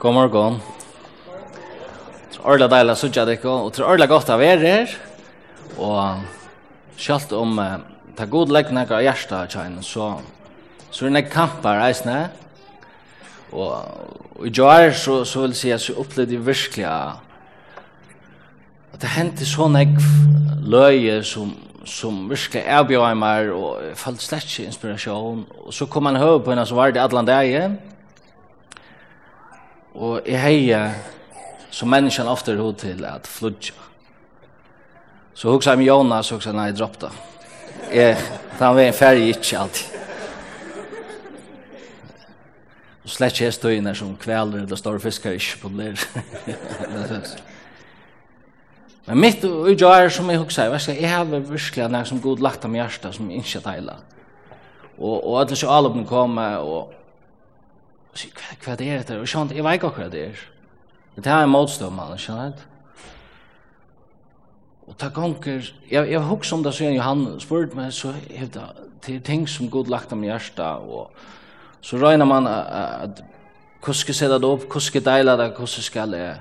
God morgon. Det er ordentlig deilig å sitte dere, og det er ordentlig godt å være her. Og selv om uh, det er god legg av jeg hjertet kjenner, så, så er det noen kamper reisende. Og, og i dag så, så vil jeg si at jeg opplevde virkelig at det hendte så noen løye som, som virkelig erbjør meg, og jeg falt slett ikke inspirasjon. Og så kom han høy på henne som var det alle dagen, Og jeg heier som menneskene ofte er hod til at fludja. Så hugsa jeg med Jonas og hugsa nei, dropp da. Jeg, da var en ferie ikke alltid. Og slett ikke jeg stod inn her som kvelder, eller store fiskar ikke på lir. Men mitt utgjå er som jeg hugsa, jeg, jeg har virkelig en som god lagt av mjersta som ikke teiler. Og, og alle så alubne kommer og Og sier, hva, hva det er dette? Og sånn, jeg vet ikke hva det er. Men det er en motstånd, man, skjønt. Og ta gonger, jeg, jeg husker om det siden Johan spurt meg, så er det, til ting som god lagt om hjertet, og så røyner man at hvordan skal jeg sette det opp, hvordan skal jeg deile det, hvordan skal jeg...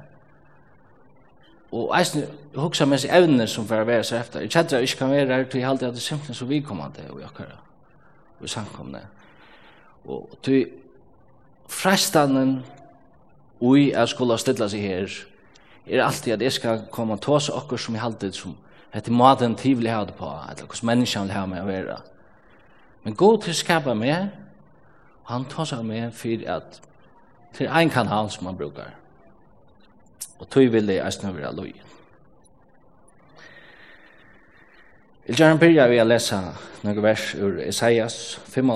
Og eisen, jeg husker mest evner som får være seg efter. Jeg kjenner at jeg ikke kan være her til jeg halte at det er simpelthen så vidkommende og jeg kører. Og samkomne. Og til frestanen ui er skulle stilla seg her er alltid at jeg skal komme og tåse okkur som jeg halte som etter maten tid vil jeg ha det på eller hos menneskene vil ha meg å være men god til skapa meg og han tar seg meg for at til ein kanal som han brukar og tog vil jeg eisne være loj Jeg vil gjerne byrja ved å lese noen vers ur Isaias 5,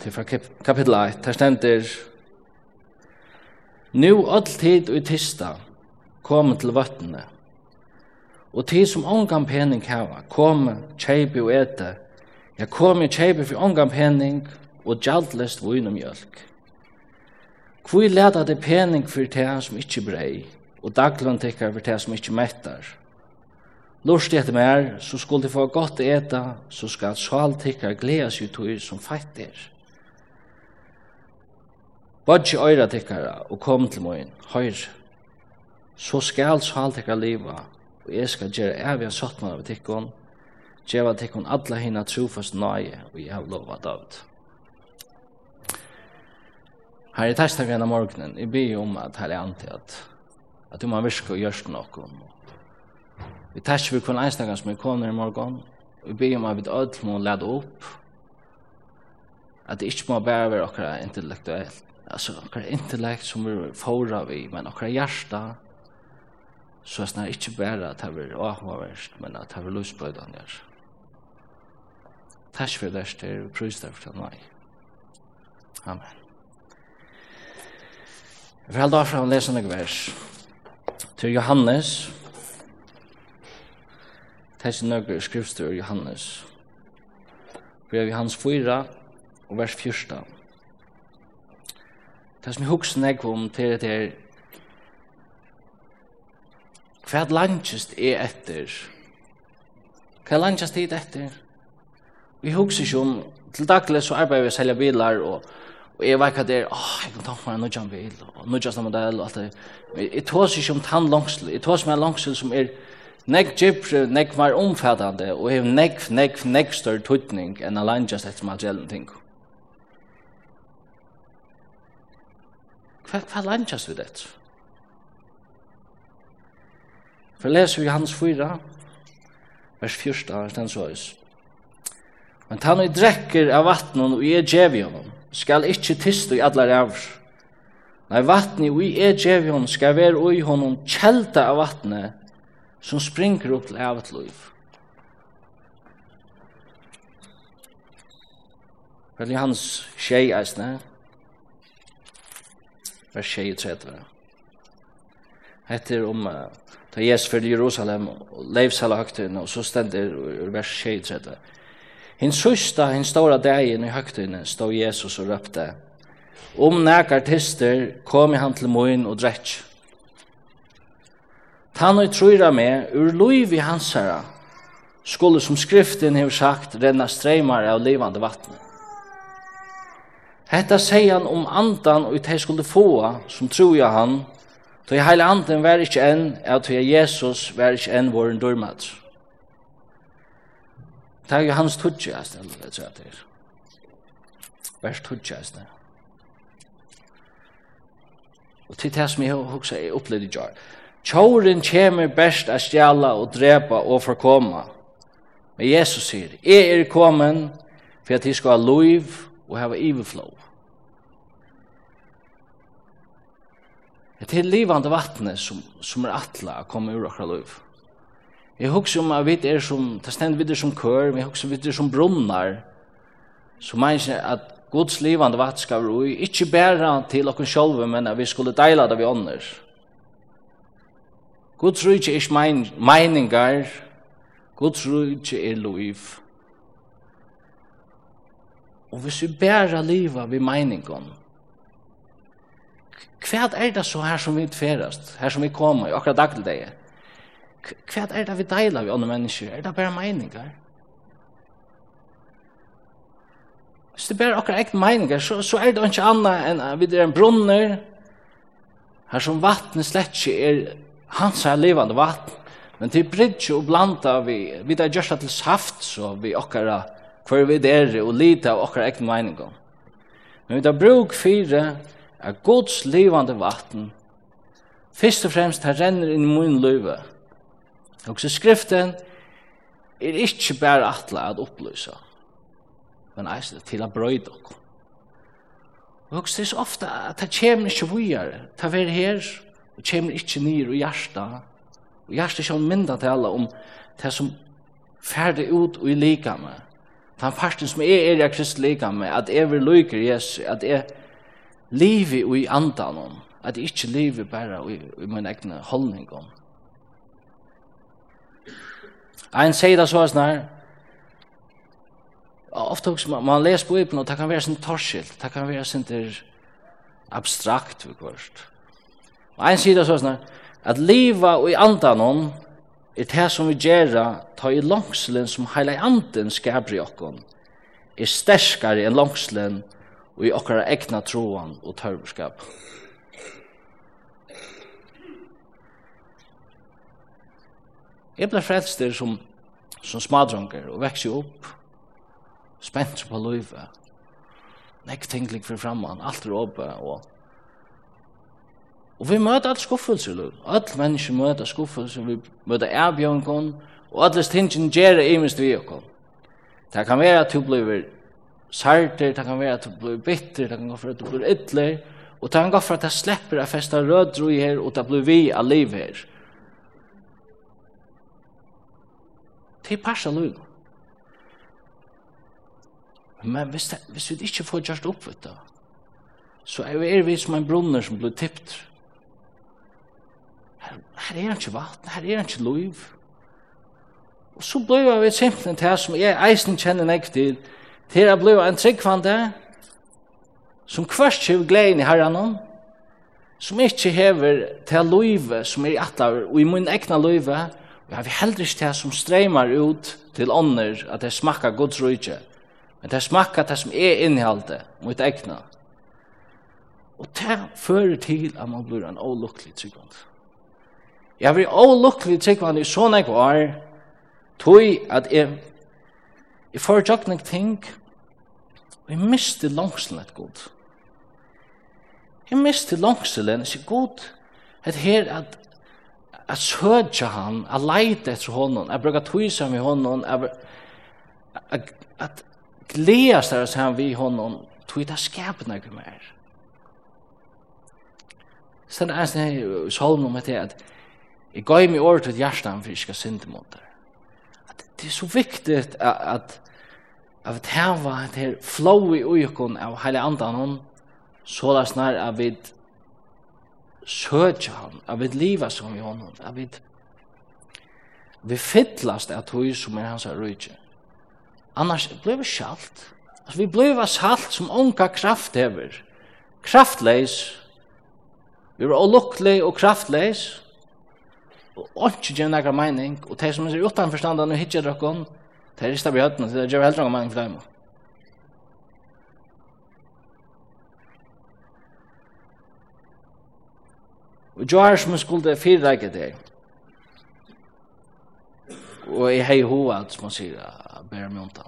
til fra kapittel 1, der stender «Nu all tid og i tista kom til vøttene, og tid som ångan pening hava, kom, kjeipi og ete, ja kom i kjeipi for ångan pening og gjaldlest vun og mjölk. Hvor leta det pening for det som ikkje brei, og daglund tikkar for det som ikkje mettar. Lurst etter mer, så skulle de få godt eta, så skal sval tikkar gleda ut som fattir. er. Bodje øyra tikkara og kom til møyen, høyr, så skal sval tikkara liva, og jeg skal gjøre evig satt sottmann av tikkon, gjeva tikkon alla hina trofast nøye, og jeg har lova David. Her i testakken av morgenen, jeg byr om at her er antig at, at du må virke og gjørst noen. Vi tæsk vi kvann einstakar som er kommer i morgon, og vi byr om at vi ødel må lade opp, at det ikke må bare være okkara intellektuelt, alltså några intellekt som vi fåra vi men några hjärta så är snarare inte bara att det är avhållvärst men att det är lösböjdan där. Tack för det här och pröjs därför till mig. Amen. Vi har då fram läsa några vers till Johannes Tess nøkker skrifter Johannes. Vi har Johannes 4 og vers 14. Det som jeg husker når jeg kom til det her, hva er langtjest er etter? Hva er langtjest er etter? Vi husker ikke om, til daglig så arbeider vi å selge bilar, og, og jeg vet hva det er, åh, jeg kan ta for en nødjan bil, og nødjan modell, og alt det. Men jeg tås ikke om tann langsel, jeg tås ikke langsel som er, Nek gypre, nek var omfattande, og hev nek, nek, nek større tutning enn a langast etter man gjelden tinko. hva landjas vi det? For leser vi hans 4, vers 14, den så høys. Men han og drekker av vattnet og jeg djev i honom, skal ikkje tyste i alle rævr. Nei, vattnet og jeg djev i honom skal være ui honom kjelta av vattnet som springer opp til avet liv. Vel, Johannes tjei eisne, vers 23. Hette er om uh, Jesus fyrir Jerusalem og leivsala høgtun og så stender ur vers 23. Hinn søsta, hinn stora dagen i høgtun stod Jesus og røpte, om nekar tister kom i han til moin og drekk. Tan og trøyra med, ur loiv i hansara skulle som skriften hev sagt renna streymar av livande vattnet. Hetta sier han om andan og de skulle få, som tror jeg han, tog jeg heile anden var ikkje enn, og tog Jesus var ikkje enn våren dormat. Det er jo hans tudtjast, eller det sier det er. Vers det. Og til det som jeg også er opplevd i jar. Tjåren kommer best a stjala og drepa og forkoma. Men Jesus sier, jeg er kommet for at jeg skal ha lov og hava overflow. Det er livande vattnet som, som er atla å komme ur akkurat liv. Jeg husker om at vi er som, det stender vi er som kør, vi husker vi er som brunnar, som mennesker at Guds livande vatt skal vi ui, ikkje bæra til okken sjolve, men at vi skulle deila det vi ånder. Guds rujtje er ikke meiningar, Guds rujtje er liv. Og hvis vi bæra liva vi meiningon, hva er det så her som vi utferast, her som vi kommer i akkurat dag til deg? Hva er det vi deila vi andre mennesker? Er det bare meiningar? Hvis det bare akkurat egen meiningar, så, så er det ikke annet enn at vi er en brunner, her som vattnet slett ikke er hans her levande vatten, men til bridge og blanda vi, vi er gjørst til saft, så vi akkurat hver vi er og lite av okkar egen meiningar. Men vi tar bruk fire av Guds livande vatten, Fyrst og fremst her renner inn i min løyve. Og så skriften er ikke bare atla at opplysa, men eisle til å brøyde okkur. Og det er så ofte at det kommer ikke vujere, det er her, og kommer ikke nyr og hjärsta, og hjärsta er ikke til tala om det som ferdig ut og i lika med, den farsen som jeg er i Kristi likame, at jeg vil lykke Jesus, at jeg lever i andan om, at jeg ikke lever bare i, i min egne holdning om. Ein sier det så snar, ofte også man, man leser på Ibn, og det kan være sin torskilt, det kan være sin der abstrakt, vi kvart. Og ein sier det så snar, at liva i andan om, er det som vi gjerra ta i langselen som heila anden skabri okkon er sterskare enn langselen og i okkara egna troan og tørverskap. Jeg ble frelster som, som smadronger og vekst opp spent på løyve nekk tinglig for framman, alt er oppe og Og vi møter alle skuffelser i livet. Alle mennesker møter skuffelser, vi møter erbjørnkon, og alle stingene gjør det imens vi er Det kan være at du blir sarter, det kan være at du blir bitter, det kan være at du blir ytler, og det kan være at du slipper å feste rødro i her, og det blir vi av liv her. Det er parsa liv. Men hvis, det, hvis vi ikke får gjort opp, vet du, så er vi som en brunner som blir tippt, her, her er ikke vatten, her er ikke liv. Og så blir vi simpelthen til som jeg eisen kjenner meg til, til jeg blir en tryggvande, som kvart ikke gleden i herren, som ikke hever til livet som er i atler, og i min egna livet, og jeg vil heller ikke til som streimar ut til ånder, at det smakker Guds rydde, men det smakker det som er inneholdet, mot egna. Og det fører til at man blir en olukkelig tryggvande. Jeg har vært ålukkelig tryggvann i sånne jeg var, tog at jeg, jeg får jøkning ting, og jeg miste langselen et god. Jeg miste langselen, jeg sier god, et her at at sødja han, at leite etter honom, at bruka tøysa med honom, at, at, at gleas der sam vi honom, tog da skapet ikke mer. Så det er sånn i salmen om at Jeg gav meg året til hjertet for jeg skal synde mot det. At det er så viktig at, at, at vi tæva at her flow i ujukon av hele andan hon, så la snar at vi søtja han, at vi liva som i honom, at vi vi fyllast at hui som er hans rujtje. Annars blir vi sjalt. Altså, vi blir salt som onka kraft hever. Kraftleis. Vi var olukkli og kraftleis og ikke gjør noen mening, og de som er uten forstanden og hittir dere, de er ikke bjøttene, så det gjør heller noen mening for dem. Og jeg har som skulle fyrreike det. Og jeg hei hoa, som man sier, ber meg.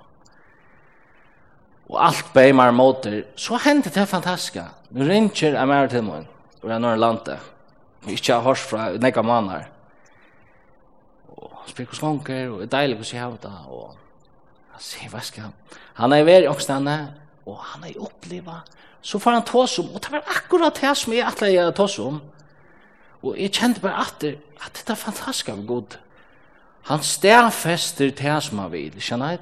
Og alt bei mar motor, så hendte det fantastiska. Nu ringer jeg mer til min, og jeg når landet. Ikke har hørt fra nekka manar han spyr hos gonger, og det er deilig hos jeg har det, og han sier, hva skal han? Han er veri åkstene, og han er opplivet, så får han tås om, og det var akkurat det som jeg atle jeg tås om, og jeg kjente bare at det, at det er fantastisk av god. Han stedfester det som han vil, skjønne jeg?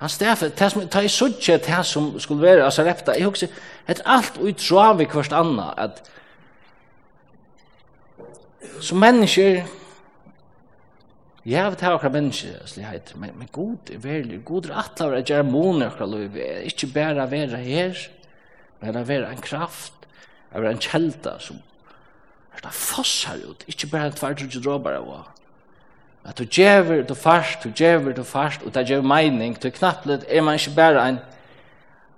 Han stedfester det som, ta i suttje det som skulle være, altså repta, jeg husker, et alt utrav i hverst anna, at som mennesker, Jeg har vært akkurat menneskelighet, men, men god er veldig, god er at det er gjerne måne akkurat lov, ikke bare være her, men å være en kraft, å være en kjelta som er det foss her ut, ikke bare en tvart og dråbar av. At du gjever, du fast, du gjever, du fast, og det djever mening, du knapplet, er man ikke bare en,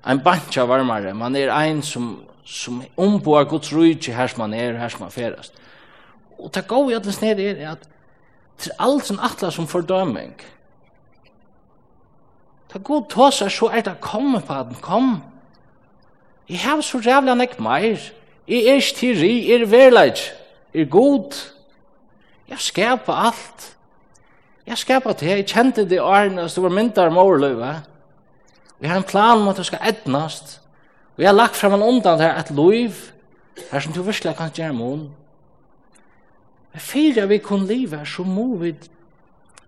en bantja varmare, man er en som, som omboar Guds rydde her som man er, her som man ferast. Og det går jo at det sned er at til alt som atla som fordøming. Ta god tåsar så er det komme på den, kom. Jeg har så rævlig nek meir. Jeg er ikke til ri, jeg er verleid, jeg er god. Jeg skapar alt. Jeg skapar det, jeg kjente det årene, det var myndar morløyve. Vi har en plan om at du skal etnast. Vi har lagt fram en undan her, et loiv, her som du virkelig kan gjøre mån. Men fyrir vi kun liva, så må vi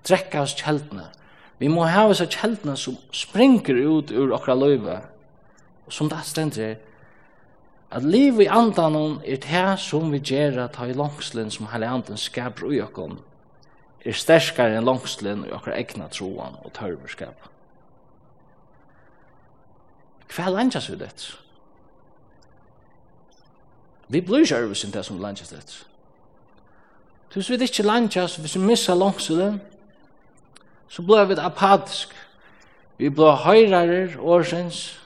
drekka oss kjeldene. Vi må ha oss kjeldna som springer ut ur okra løyve. Og som det stender er, at liv i andan er det som vi gjør at ha i langslen som hele anden skaper ui okon, er sterskare enn langslen i okra egna troan og tørverskap. Hva er landsas vi det? Vi blir ikke øvelse enn det som landsas dette. Så hvis vi ikke landjas, hvis vi missa langselen, så blir vi apatisk. Vi blir høyrarer årsens.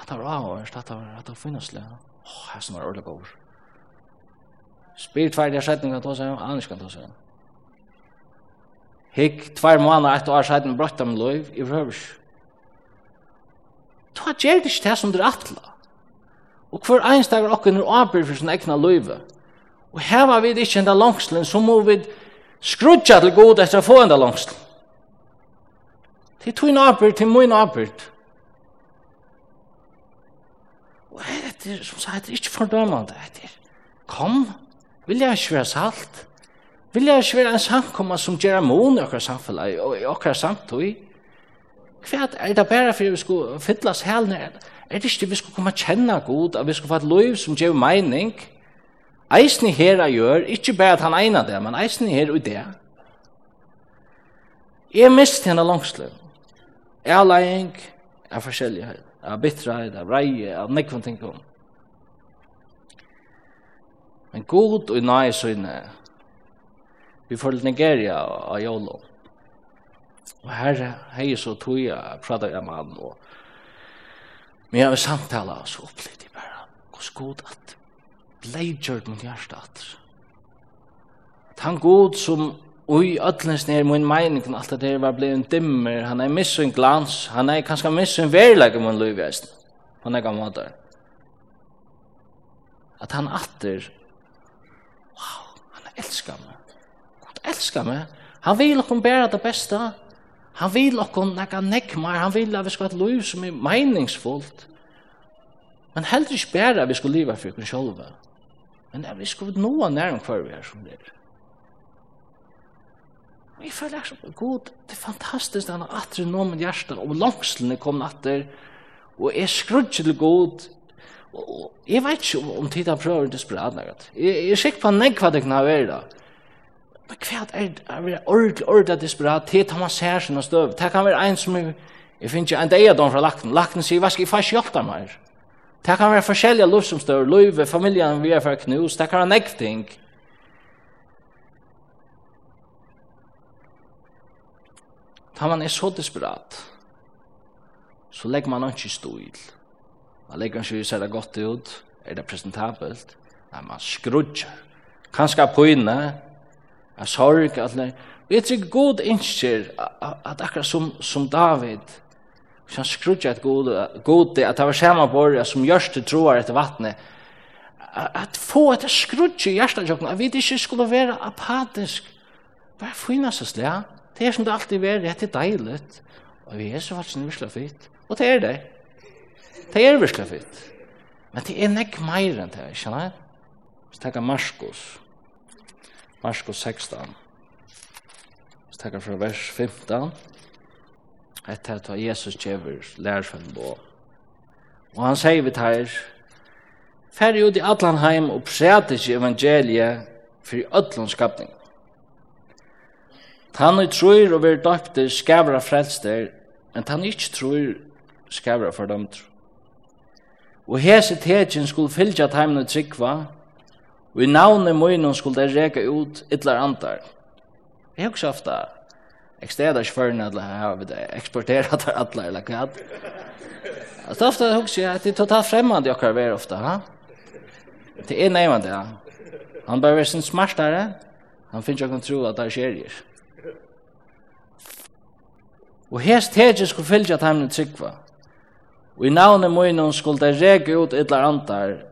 At Hatt av års, at det var, av finnasle. Åh, her som var ordentlig god. Spyr tverdige setninger til seg, annars kan ta seg. Hikk tver måneder etter år siden brøtt av min i røvers. Du har gjerne ikke det som du er atla. Og hver eneste dag er okken er åpig for sin egna livet. Og her var vi ikke enda langslen, så må vi skrutja til god etter å få enda langslen. Til tog en arbeid, til min arbeid. Og det er, som sagt, det er ikke fordømmende. Det er, kom, vil jeg ikke være salt? Vil jeg ikke være en samkomma som gjør mån i akkurat samfunnet, og i okra samtøy? Hva er det bare for vi skulle fytlas helene? Er det ikke vi skulle komme kjenne god, at vi skulle få et liv som gjør mening? Ja Eisen i her jeg gjør, ikke bare at han egnet det, men eisen i her og det. Jeg mist henne langsliv. Jeg er leing, jeg er forskjellig her. jeg er bittre, jeg er rei, jeg er nekvann ting om. Men god og nei søgne, vi får litt Nigeria av Jolo. Og her er jeg så tog jeg prata jeg med han og men jeg har samtala og så opplevde jeg bare hvordan god at bleidgjørt mot hjertet atter. Han god som ui ötlens nere mun meining og alt det var blei en dimmer, han er missu en glans, han er kanskje missu en verileg mun luiveist, på nega måter. At han atter, wow, han elskar meg, god elskar meg, han vil okkom bæra det besta, han vil okkom nega nekmar, han vil at vi skal ha et luiv som er meiningsfullt, men heldur ikke bæra vi skal liva for okkom sjolva, Men det er vi skulle nå om hver vi er som det er. Og jeg føler så god, det er fantastisk at han har atre nå med hjertet, og langslene kom natter, og jeg skrudger til god, og jeg vet ikke om, om tid han prøver å desperat noe. Jeg, er sikker på han ikke hva det kan være da. Men hva er det er det ordentlig, ordentlig desperat, til tar man ser sin og støv. Det kan være en som, jeg finner ikke en dag av dem fra lakten, lakten sier, hva skal jeg faktisk hjelpe meg her? Det kan være forskjellige livsomstår, liv, familien vi er for knus, det kan være nekv ting. Da man er så desperat, så legger man ikke stil. Man legger ikke ser det godt ut, er det presentabelt, nei, man skrudger. Kanskje på inne, er sorg, eller... Jeg tror god innskjer at akkurat som, som David, Så han skrudde at god at det var samme borger som gjørst til troer etter vattnet. At få et det skrudde i hjertet, at vi ikke skulle være apatisk. Bare finnes oss det. Det er som det alltid er, det er deilig. Og vi er så faktisk virkelig fint. Og det er det. Det er virkelig fint. Men det er nek meir enn det, skjønner jeg? Så takk Marskos. Marskos 16. Så takk fra vers 15 etter at Jesus kjever lærersvenn på. Og han sier vi tar, Færre ut i Atlanheim og præter ikke evangeliet for i ødlandskapning. Han er tror og vil døpte skavra frelster, men tann ikke tror skavra fordømt. Og hese tegjen skulle fylgja teimen og tryggva, og i navnet møynen skulle det reka ut ytler antar. Jeg har ikke ofta Jeg steder ikke for at jeg har eksporteret til alle, eller hva. Så ofte jeg husker jeg at det er totalt fremmede jeg kan være ofta. ha? Det er nevnt, ja. Han bare er sin smartere, han finner ikke å tro at det skjer ikke. Og her stedet skulle fylle at han tryggva. Og i navnet munnen skulle det rege ut et eller annet.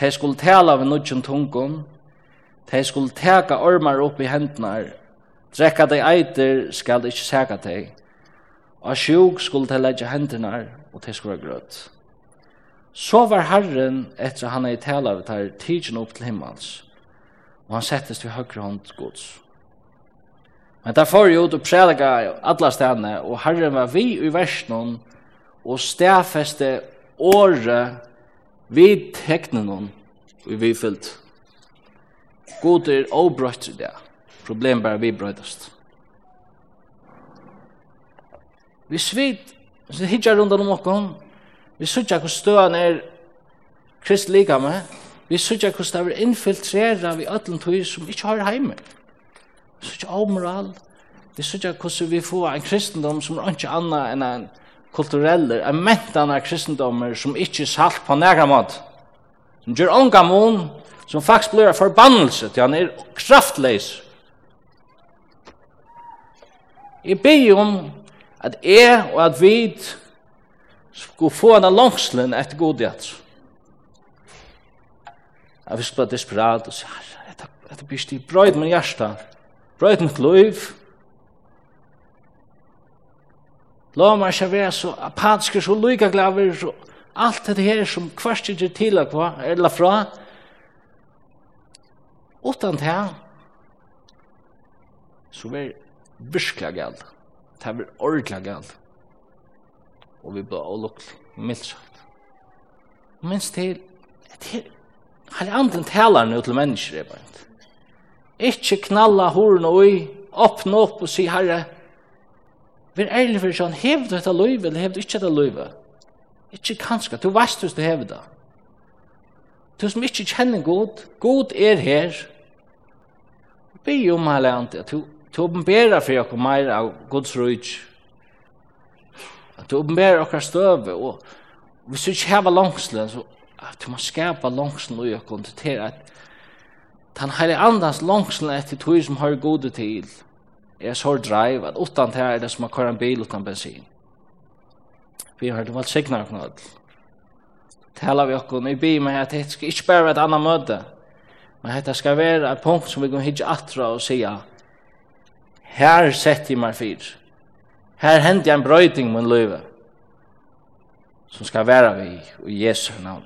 De skulle tala av en nødgjent tungum. De skulle teka ormar opp i hendene Drekka dei eiter skal ikkje sega dei. Og sjuk skulle dei leggja hendernar, og dei skulle grøtt. Så var Herren, etter han ei tala av her, tidsen opp til himmels, og han settes til høyre hånd gods. Men der får jo ut og prædika alla stedene, og Herren var vi i versnån, og stedfeste året vi teknen og vi fyllt. God er obrøtt i det. Problem bara vi brödast. Vi svit, vi hittar rundt om okkon, vi sutja hos støan er krist lika med, vi sutja hos det er infiltrera vi ötlen tog som ikkje har heime. Vi suttar avmoral, vi sutja hos vi får en kristendom som er ikke anna enn en kultureller, en mentan av kristendommer som ikkje salt på nægra måte, som gjør ongamon, som faktisk blir forbannelse til han er kraftleis, Jeg ber om at jeg og at vi skulle få en langslen etter godhet. Jeg vil spørre desperat og sier, dette blir stig brøyd min hjerte, brøyd mitt liv. La meg ikke være så apatisk, så lykke glaver så alt dette her som kvart ikke til å kva, eller fra. Utan det her, så vil virkelig galt. Det var ordentlig galt. Og vi ble avlukkelig, mildt sagt. Minns til, til hele andre taler nå til mennesker, jeg bare. Ikke knalla horn og i, åpne opp og si, herre, vi er ærlig for sånn, hev du dette løyve, eller hev du ikke dette løyve? Ikke kanskje, du veist hvis du hev det. Du som ikke kjenner god, god er her. Be om hele andre at du Du åpenbæra for okkur meir av Guds rujt, Du åpenbæra okkar støve, og hvis du ikke heva langslen, så at du må skapa langslen ui okkur til at den heilige andans langslen etter tog som har gode til, er så drive, at utan det er det som har en bil utan bensin. Vi har det valgt signar okkur alt. Tala vi okkur, vi bi meg at det skal ikke bare være et annet møte, men det skal være et punkt som vi kan hitja atra og sija, Her sett i meg fyr. Her hendte jeg en brøyting med en løyve som skal være vi i Jesu navn.